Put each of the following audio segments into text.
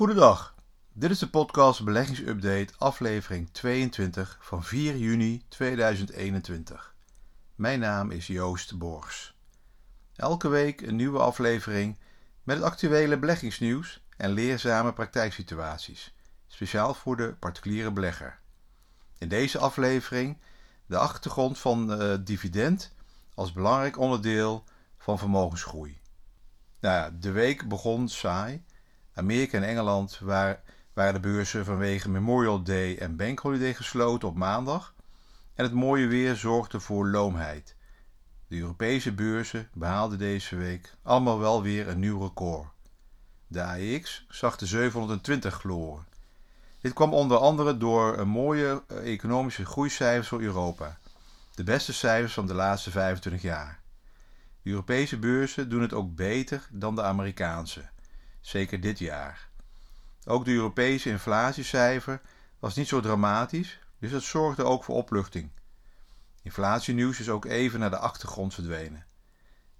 Goedendag, dit is de podcast Beleggingsupdate aflevering 22 van 4 juni 2021. Mijn naam is Joost Borgs. Elke week een nieuwe aflevering met het actuele beleggingsnieuws en leerzame praktijksituaties, speciaal voor de particuliere belegger. In deze aflevering de achtergrond van uh, dividend als belangrijk onderdeel van vermogensgroei. Nou ja, de week begon saai. Amerika en Engeland waren, de beurzen vanwege Memorial Day en Bank Holiday gesloten op maandag. En het mooie weer zorgde voor loomheid. De Europese beurzen behaalden deze week allemaal wel weer een nieuw record. De AEX zag de 720 gloren. Dit kwam onder andere door een mooie eh, economische groeicijfers voor Europa. De beste cijfers van de laatste 25 jaar. De Europese beurzen doen het ook beter dan de Amerikaanse, zeker dit jaar. Ook de Europese inflatiecijfer was niet zo dramatisch, dus dat zorgde ook voor opluchting. Inflatienieuws is ook even naar de achtergrond verdwenen.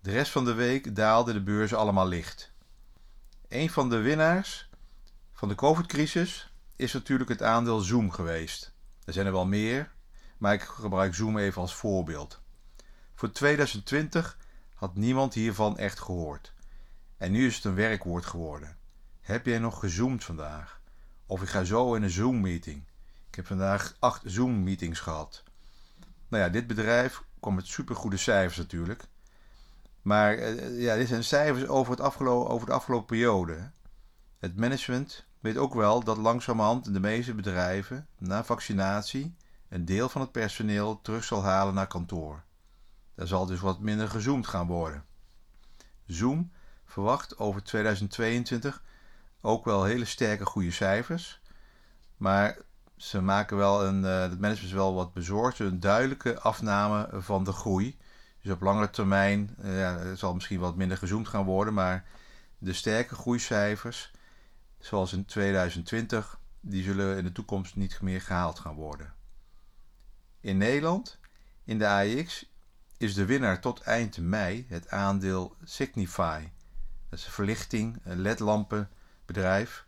De rest van de week daalden de beurzen allemaal licht. Een van de winnaars van de COVID-crisis is natuurlijk het aandeel Zoom geweest. Er zijn er wel meer, maar ik gebruik Zoom even als voorbeeld. Voor 2020 had niemand hiervan echt gehoord. En nu is het een werkwoord geworden. Heb jij nog gezoomd vandaag? Of ik ga zo in een Zoom-meeting. Ik heb vandaag acht Zoom-meetings gehad. Nou ja, dit bedrijf kwam met supergoede cijfers natuurlijk. Maar uh, ja, dit zijn cijfers over, het afgelopen, over de afgelopen periode. Het management weet ook wel dat langzamerhand de meeste bedrijven na vaccinatie een deel van het personeel terug zal halen naar kantoor. Er zal dus wat minder gezoomd gaan worden. Zoom verwacht over 2022 ook wel hele sterke goede cijfers. Maar ze maken wel een, uh, het management is wel wat bezorgd, een duidelijke afname van de groei. Dus op lange termijn uh, ja, zal misschien wat minder gezoomd gaan worden, maar de sterke groeicijfers, zoals in 2020, die zullen in de toekomst niet meer gehaald gaan worden. In Nederland, in de AEX, is de winnaar tot eind mei het aandeel Signify. Dat is een verlichting, een ledlampenbedrijf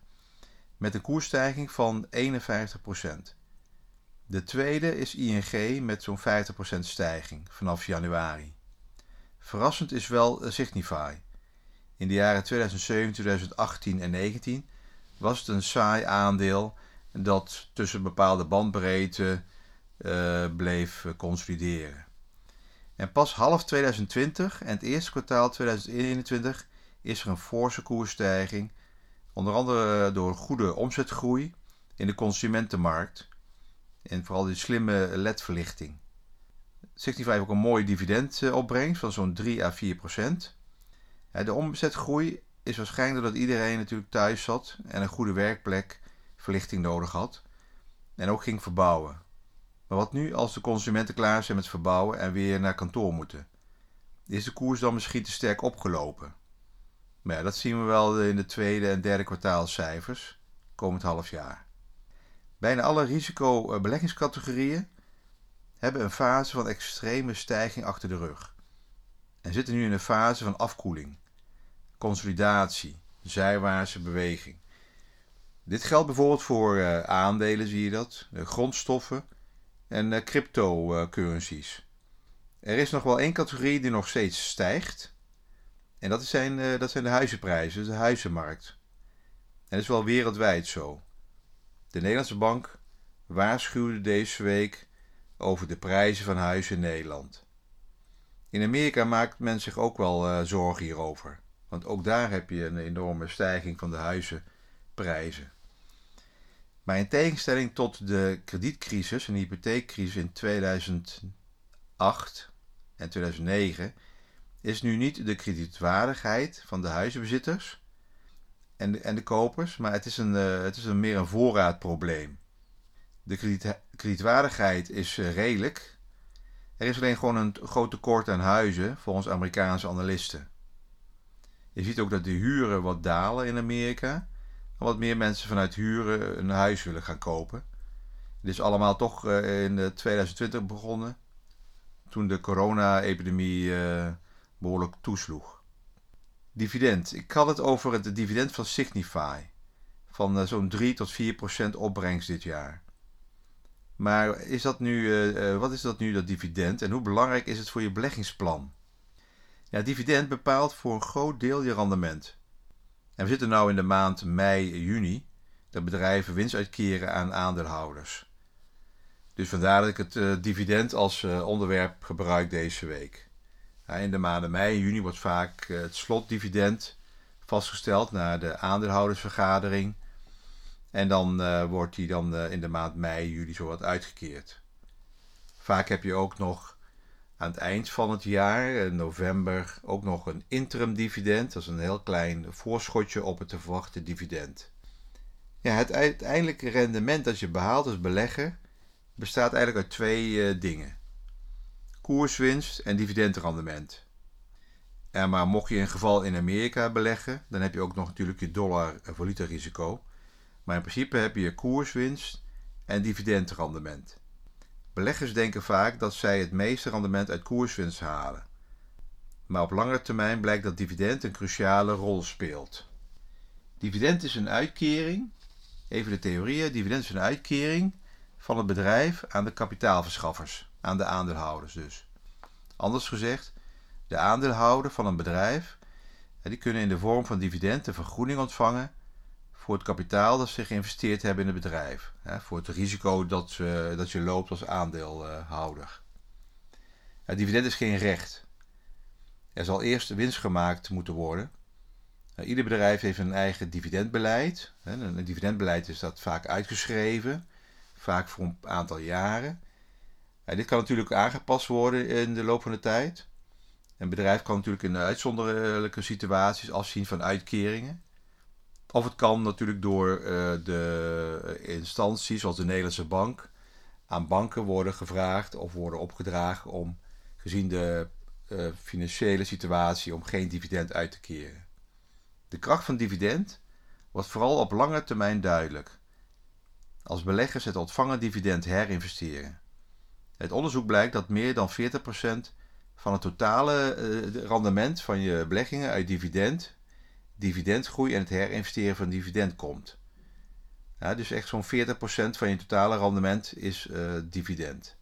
met een koersstijging van 51%. De tweede is ING met zo'n 50% stijging vanaf januari. Verrassend is wel Signify. In de jaren 2007, 2018 en 2019 was het een saai aandeel dat tussen bepaalde bandbreedte uh, bleef consolideren. En pas half 2020 en het eerste kwartaal 2021 is er een forse koersstijging, onder andere door goede omzetgroei in de consumentenmarkt en vooral die slimme LED-verlichting. 65 heeft ook een mooie dividendopbrengst van zo'n 3 à 4 procent. De omzetgroei is waarschijnlijk doordat iedereen natuurlijk thuis zat en een goede werkplek verlichting nodig had en ook ging verbouwen. Maar wat nu als de consumenten klaar zijn met verbouwen en weer naar kantoor moeten? Is de koers dan misschien te sterk opgelopen? Maar ja, dat zien we wel in de tweede en derde kwartaalcijfers komend half jaar. Bijna alle risicobeleggingscategorieën hebben een fase van extreme stijging achter de rug en zitten nu in een fase van afkoeling, consolidatie, zijwaartse beweging. Dit geldt bijvoorbeeld voor uh, aandelen, zie je dat, grondstoffen, en cryptocurrencies. Er is nog wel één categorie die nog steeds stijgt. En dat zijn, uh, dat zijn de huizenprijzen, de huizenmarkt. En dat is wel wereldwijd zo. De Nederlandse bank waarschuwde deze week over de prijzen van huizen in Nederland. In Amerika maakt men zich ook wel uh, zorgen hierover. Want ook daar heb je een enorme stijging van de huizenprijzen. Maar in tegenstelling tot de kredietcrisis en hypotheekcrisis in 2008 en 2009 is nu niet de kredietwaardigheid van de huizenbezitters en de, en de kopers, maar het is, een, uh, het is een meer een voorraadprobleem. De krediet, kredietwaardigheid is uh, redelijk. Er is alleen gewoon een groot tekort aan huizen volgens Amerikaanse analisten. Je ziet ook dat de huren wat dalen in Amerika wat meer mensen vanuit huren een huis willen gaan kopen. Dit is allemaal toch uh, in 2020 begonnen, toen de corona-epidemie behoorlijk toesloeg. Dividend. Ik had het over het dividend van Signify. van uh, zo'n 3 tot 4 procent opbrengst dit jaar. Maar is dat nu, uh, wat is dat nu, dat dividend? En hoe belangrijk is het voor je beleggingsplan? Ja, dividend bepaalt voor een groot deel je rendement. En we zitten nu in de maand mei, juni, dat bedrijven winst uitkeren aan aandeelhouders. Dus vandaar dat ik het dividend als onderwerp gebruik deze week. In de maanden mei juni wordt vaak uh, het slotdividend vastgesteld na de aandeelhoudersvergadering. En dan wordt die dan in de maand mei, juli zo wat uitgekeerd. Vaak heb je ook nog aan het eind van het jaar, in november, ook nog een interim dividend. Dat is een heel klein voorschotje op het te verwachten dividend. Ja, het uiteindelijke rendement dat je behaalt als belegger bestaat eigenlijk uit twee dingen: koerswinst en dividendrendement. En maar mocht je een geval in Amerika beleggen, dan heb je ook nog natuurlijk je dollar-valuta risico. Maar in principe heb je koerswinst en dividendrendement. Beleggers denken vaak dat zij het meeste rendement uit koerswinst halen. Maar op langere termijn blijkt dat dividend een cruciale rol speelt. Dividend is een uitkering, even de theorieën, dividend is een uitkering van het bedrijf aan de kapitaalverschaffers, aan de aandeelhouders dus. Anders gezegd, de aandeelhouder van een bedrijf, die kunnen in de vorm van dividend een vergoeding ontvangen voor het kapitaal dat ze geïnvesteerd hebben in het bedrijf. voor het risico dat, dat je loopt als aandeelhouder. Het dividend is geen recht. Er zal eerst winst gemaakt moeten worden. Ieder bedrijf heeft een eigen dividendbeleid. Een dividendbeleid is dat vaak uitgeschreven vaak voor een aantal jaren. Dit kan natuurlijk aangepast worden in de loop van de tijd. Een bedrijf kan natuurlijk in uitzonderlijke situaties afzien van uitkeringen. Of het kan natuurlijk door uh, de instanties, zoals de Nederlandse Bank, aan banken worden gevraagd of worden opgedragen om, gezien de uh, financiële situatie, om geen dividend uit te keren. De kracht van dividend wordt vooral op lange termijn duidelijk als beleggers het ontvangen dividend herinvesteren. Het onderzoek blijkt dat meer dan 40% van het totale uh, rendement van je beleggingen uit dividend, dividendgroei en het herinvesteren van dividend komt. Ja, dus echt zo'n 40% van je totale rendement is uh, dividend.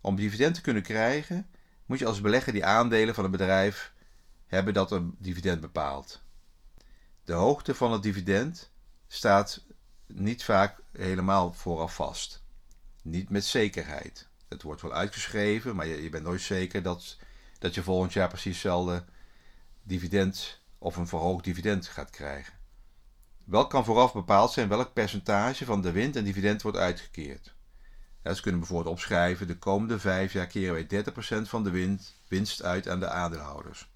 Om dividend te kunnen krijgen, moet je als belegger die aandelen van een bedrijf hebben dat een dividend bepaalt. De hoogte van het dividend staat niet vaak helemaal vooraf vast. Niet met zekerheid. Het wordt wel uitgeschreven, maar je, je bent nooit zeker dat, dat je volgend jaar precies hetzelfde dividend of een verhoogd dividend gaat krijgen. Wel kan vooraf bepaald zijn welk percentage van de winst en dividend wordt uitgekeerd. Ja, ze kunnen bijvoorbeeld opschrijven: de komende vijf jaar keren wij 30% van de winst, winst uit aan de aandeelhouders.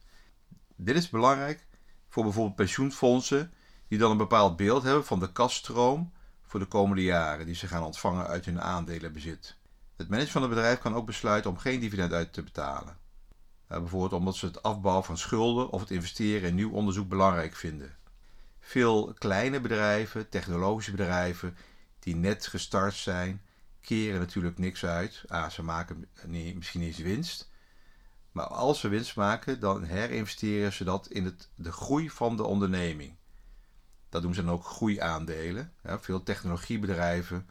Dit is belangrijk voor bijvoorbeeld pensioenfondsen die dan een bepaald beeld hebben van de kaststroom voor de komende jaren die ze gaan ontvangen uit hun aandelenbezit. Het management van het bedrijf kan ook besluiten om geen dividend uit te betalen. Uh, bijvoorbeeld omdat ze het afbouwen van schulden of het investeren in nieuw onderzoek belangrijk vinden. Veel kleine bedrijven, technologische bedrijven die net gestart zijn, keren natuurlijk niks uit. Ze maken misschien eens winst. Maar als ze winst maken, dan herinvesteren ze dat in het, de groei van de onderneming. Dat doen ze dan ook groeiaandelen. Veel technologiebedrijven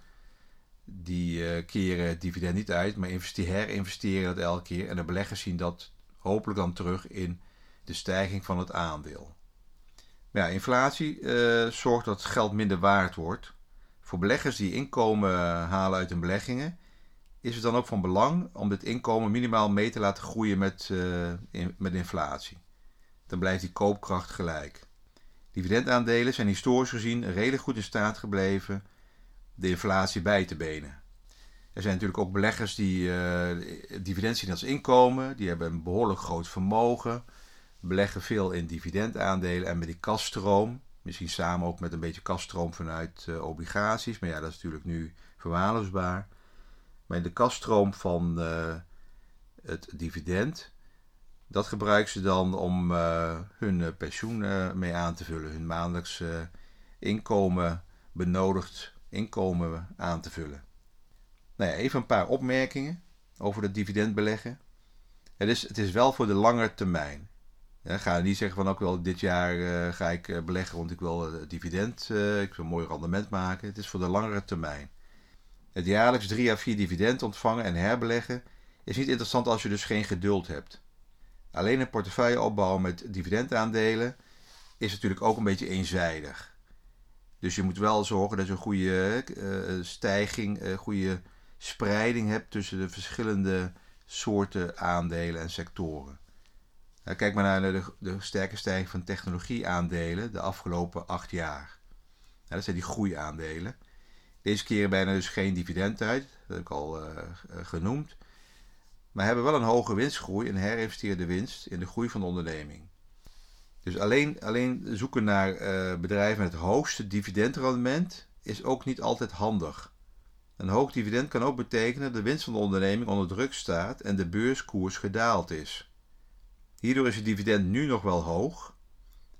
die uh, keren het dividend niet uit, maar herinvesteren dat elke keer. En de beleggers zien dat hopelijk dan terug in de stijging van het aandeel. Ja, inflatie uh, zorgt dat geld minder waard wordt. Voor beleggers die inkomen halen uit hun beleggingen, is het dan ook van belang om dit inkomen minimaal mee te laten groeien met, in, met inflatie. Dan blijft die koopkracht gelijk. Dividendaandelen zijn historisch gezien redelijk goed in staat gebleven de inflatie bij te benen. Er zijn natuurlijk ook beleggers die uh, dividend zien als inkomen, die hebben een behoorlijk groot vermogen, beleggen veel in dividendaandelen en met die kaststroom, misschien samen ook met een beetje kaststroom vanuit uh, obligaties, maar ja, dat is natuurlijk nu verwaarloosbaar. Maar in de kaststroom van uh, het dividend dat gebruiken ze dan om hun eh, pensioen mee aan te vullen, hun maandelijkse inkomen, benodigd inkomen aan te vullen. Nou ja, even een paar opmerkingen over het dividendbeleggen. Het is, het is wel voor de lange termijn. Ja, ga niet zeggen van ook wel dit jaar ga ik beleggen, want ik wil dividend, ik wil een mooi rendement maken. Het is voor de langere termijn. Het jaarlijks 3 à 4 dividend ontvangen en herbeleggen is niet interessant als je dus geen geduld hebt. Alleen een portefeuille opbouwen met dividendaandelen is natuurlijk ook een beetje eenzijdig. Dus je moet wel zorgen dat je een goede uh, stijging, een goede spreiding hebt tussen de verschillende soorten aandelen en sectoren. kijk maar naar de, de sterke stijging van technologieaandelen de afgelopen acht jaar. dat zijn die groeiaandelen. Deze keren bijna dus geen dividend uit, dat heb ik al uh, genoemd. Maar hebben wel een hoge winstgroei en herinvesteerde winst in de groei van de onderneming. Dus alleen, alleen zoeken naar uh, bedrijven met het hoogste dividendrendement is ook niet altijd handig. Een hoog dividend kan ook betekenen dat de winst van de onderneming onder druk staat en de beurskoers gedaald is. Hierdoor is het dividend nu nog wel hoog,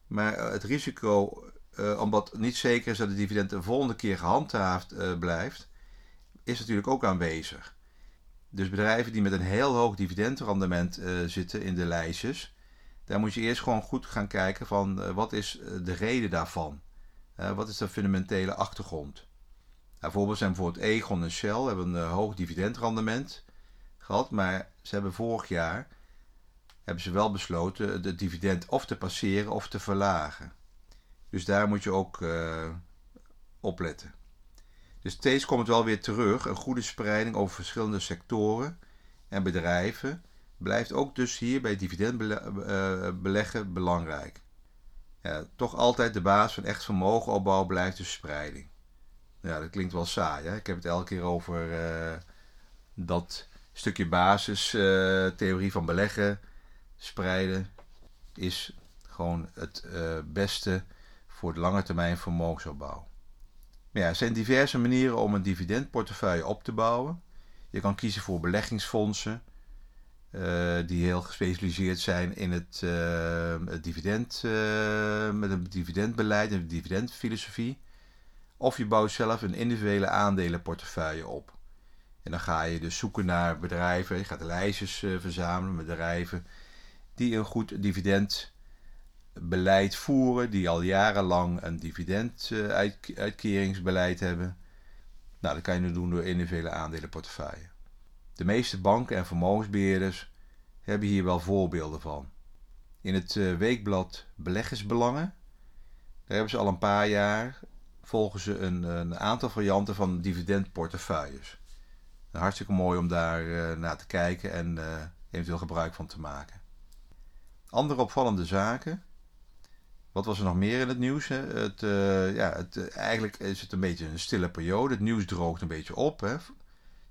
maar het risico uh, omdat niet zeker is dat het dividend de volgende keer gehandhaafd blijft, is natuurlijk ook aanwezig. Dus bedrijven die met een heel hoog dividendrendement zitten in de lijstjes, daar moet je eerst gewoon goed gaan kijken van wat is de reden daarvan? wat is de fundamentele achtergrond? Nou, voorbeeld zijn bijvoorbeeld Egon en Shell hebben een hoog dividendrendement gehad, maar ze hebben vorig jaar hebben ze wel besloten het dividend of te passeren of te verlagen. Dus daar moet je ook uh, op letten. Dus steeds komt het wel weer terug. Een goede spreiding over verschillende sectoren en bedrijven blijft ook dus hier bij dividendbeleggen eh, belangrijk. Ja, toch altijd de basis van echt vermogenopbouw blijft dus spreiding. Ja, dat klinkt wel saai. Hè? Ik heb het elke keer over uh, dat stukje basistheorie uh, van beleggen, spreiden, is gewoon het beste voor de lange termijn vermogensopbouw. Maar ja, er zijn diverse manieren om een dividendportefeuille op te bouwen. Je kan kiezen voor beleggingsfondsen, uh, die heel gespecialiseerd zijn in het, het dividend, uh, met een dividendbeleid en dividendfilosofie. Of je bouwt zelf een individuele aandelenportefeuille op. En dan ga je dus zoeken naar bedrijven, je gaat lijstjes verzamelen met bedrijven die een goed dividend beleid voeren, die al jarenlang een dividenduitkeringsbeleid hebben. Nou, dat kan je nu doen door individuele aandelenportefeuille. De meeste banken en vermogensbeheerders hebben hier wel voorbeelden van. In het eh, weekblad Beleggersbelangen, daar hebben ze al een paar jaar, volgen ze een, een aantal varianten van dividendportefeuilles. Hartstikke mooi om daar uh, naar te kijken en uh, eventueel gebruik van te maken. Andere opvallende zaken wat was er nog meer in het nieuws? Hè? Het, ja, het, eigenlijk is het een beetje een stille periode. Het nieuws droogt een beetje op. Hè?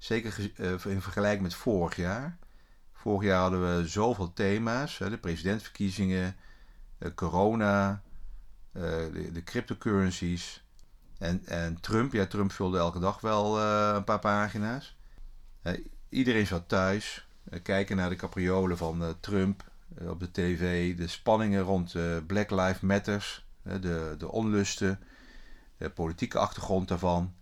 Zeker uh, in vergelijking met vorig jaar. Vorig jaar hadden we zoveel thema's. De presidentsverkiezingen, corona, de, de, cryptocurrencies. En, en Trump. Ja, Trump vulde elke dag wel een paar pagina's. iedereen zat thuis. kijken naar de capriolen van Trump eh, op de tv, de spanningen rond Black Lives Matters, de, de onlusten, de politieke achtergrond daarvan.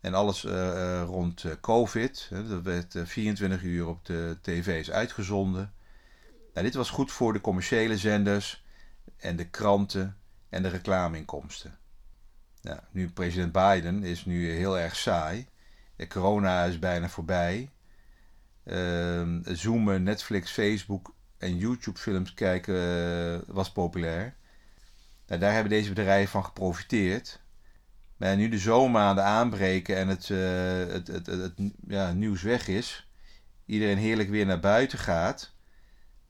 En alles uh, rond COVID. dat werd 24 uur op de tv's uitgezonden. Nou, dit was goed voor de commerciële zenders en de kranten en de reclameinkomsten. Nou, nu president Biden is nu heel erg saai. De corona is bijna voorbij. Uh, Zoomen, Netflix, Facebook en YouTube-films kijken uh, was populair. Nou, daar hebben deze bedrijven van geprofiteerd. Maar nu de zomermaanden aanbreken en het, uh, het, het, het, ja, nieuws weg is, iedereen heerlijk weer naar buiten gaat,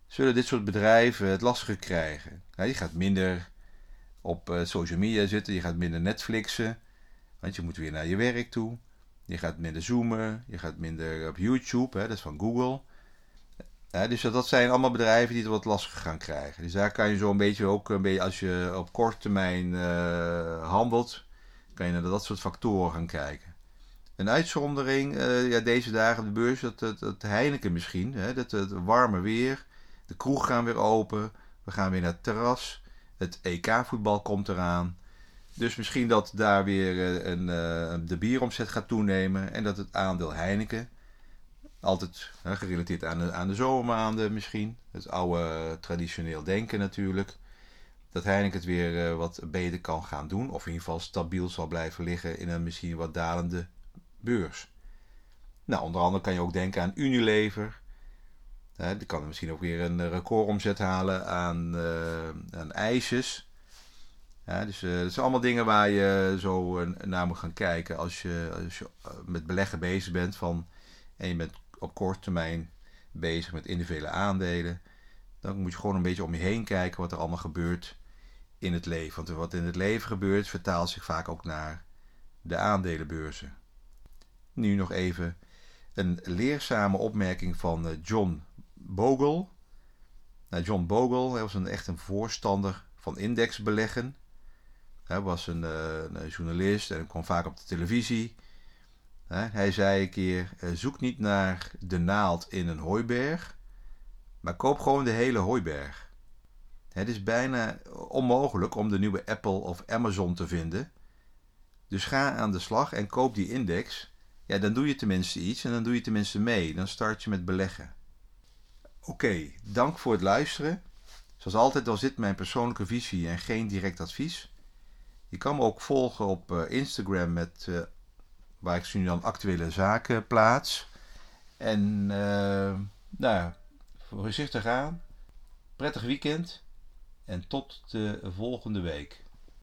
zullen dit soort bedrijven het lastiger krijgen. Je gaat minder op uh, social media zitten, je gaat minder Netflixen, want je moet weer naar je werk toe. Je gaat minder zoomen, je gaat minder op YouTube, hè, dat is van Google dus dat zijn allemaal bedrijven die het wat lastiger gaan krijgen. Dus daar kan je zo een beetje ook, een beetje, als je op korte termijn uh, handelt, kan je naar dat soort factoren gaan kijken. Een uitzondering, uh, ja, deze dagen op de beurs, dat, dat, Heineken misschien. Hè, dat, het warme weer, de kroeg gaan weer open, we gaan weer naar het terras, het EK-voetbal komt eraan. Dus misschien dat daar weer uh, een, de bieromzet gaat toenemen en dat het aandeel Heineken Altijd gerelateerd aan aan de zomermaanden misschien. Het oude traditioneel denken natuurlijk. Dat Heineken het weer wat beter kan gaan doen. Of in ieder geval stabiel zal blijven liggen in een misschien wat dalende beurs. Nou, onder andere kan je ook denken aan Unilever. die kan misschien ook weer een recordomzet halen aan, uh, aan ijsjes. Ja, dus uh, dat zijn allemaal dingen waar je zo naar moet gaan kijken als je, als je met beleggen bezig bent. Van, en je bent op korte termijn bezig met individuele aandelen. Dan moet je gewoon een beetje om je heen kijken wat er allemaal gebeurt in het leven. Want wat in het leven gebeurt, vertaalt zich vaak ook naar de aandelenbeurzen. Nu nog even een leerzame opmerking van eh, John Bogle. Nou, John Bogle was een, echt een voorstander van indexbeleggen. Hij was een, eh, een journalist en kwam vaak op de televisie. Hij zei een keer: eh, zoek niet naar de naald in een hooiberg, maar koop gewoon de hele hooiberg. Het is bijna onmogelijk om de nieuwe Apple of Amazon te vinden. Dus ga aan de slag en koop die index ja, dan doe je tenminste iets en dan doe je tenminste mee. Dan start je met beleggen. Oké, dank voor het luisteren. Zoals altijd was dit mijn persoonlijke visie en geen direct advies. Je kan me ook volgen op uh, Instagram met uh, waar ik nu dan actuele zaken plaats. En uh, nou, voorzichtig aan. Prettig weekend en tot de volgende week.